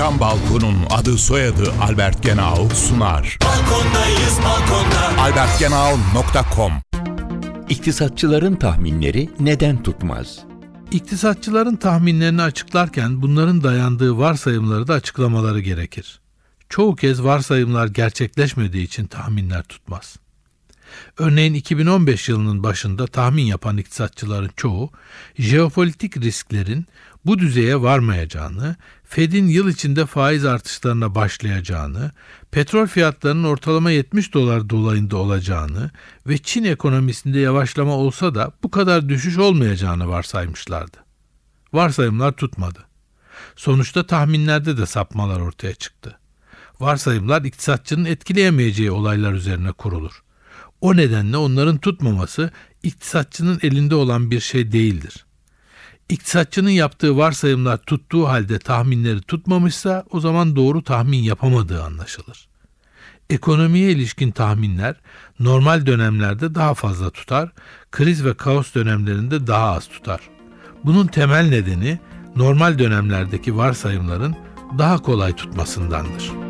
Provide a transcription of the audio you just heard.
Cam Balkon'un adı soyadı Albert Genau sunar. Balkondayız balkonda. albertgenau.com İktisatçıların tahminleri neden tutmaz? İktisatçıların tahminlerini açıklarken bunların dayandığı varsayımları da açıklamaları gerekir. Çoğu kez varsayımlar gerçekleşmediği için tahminler tutmaz. Örneğin 2015 yılının başında tahmin yapan iktisatçıların çoğu jeopolitik risklerin bu düzeye varmayacağını, Fed'in yıl içinde faiz artışlarına başlayacağını, petrol fiyatlarının ortalama 70 dolar dolayında olacağını ve Çin ekonomisinde yavaşlama olsa da bu kadar düşüş olmayacağını varsaymışlardı. Varsayımlar tutmadı. Sonuçta tahminlerde de sapmalar ortaya çıktı. Varsayımlar iktisatçının etkileyemeyeceği olaylar üzerine kurulur. O nedenle onların tutmaması iktisatçının elinde olan bir şey değildir. İktisatçının yaptığı varsayımlar tuttuğu halde tahminleri tutmamışsa o zaman doğru tahmin yapamadığı anlaşılır. Ekonomiye ilişkin tahminler normal dönemlerde daha fazla tutar, kriz ve kaos dönemlerinde daha az tutar. Bunun temel nedeni normal dönemlerdeki varsayımların daha kolay tutmasındandır.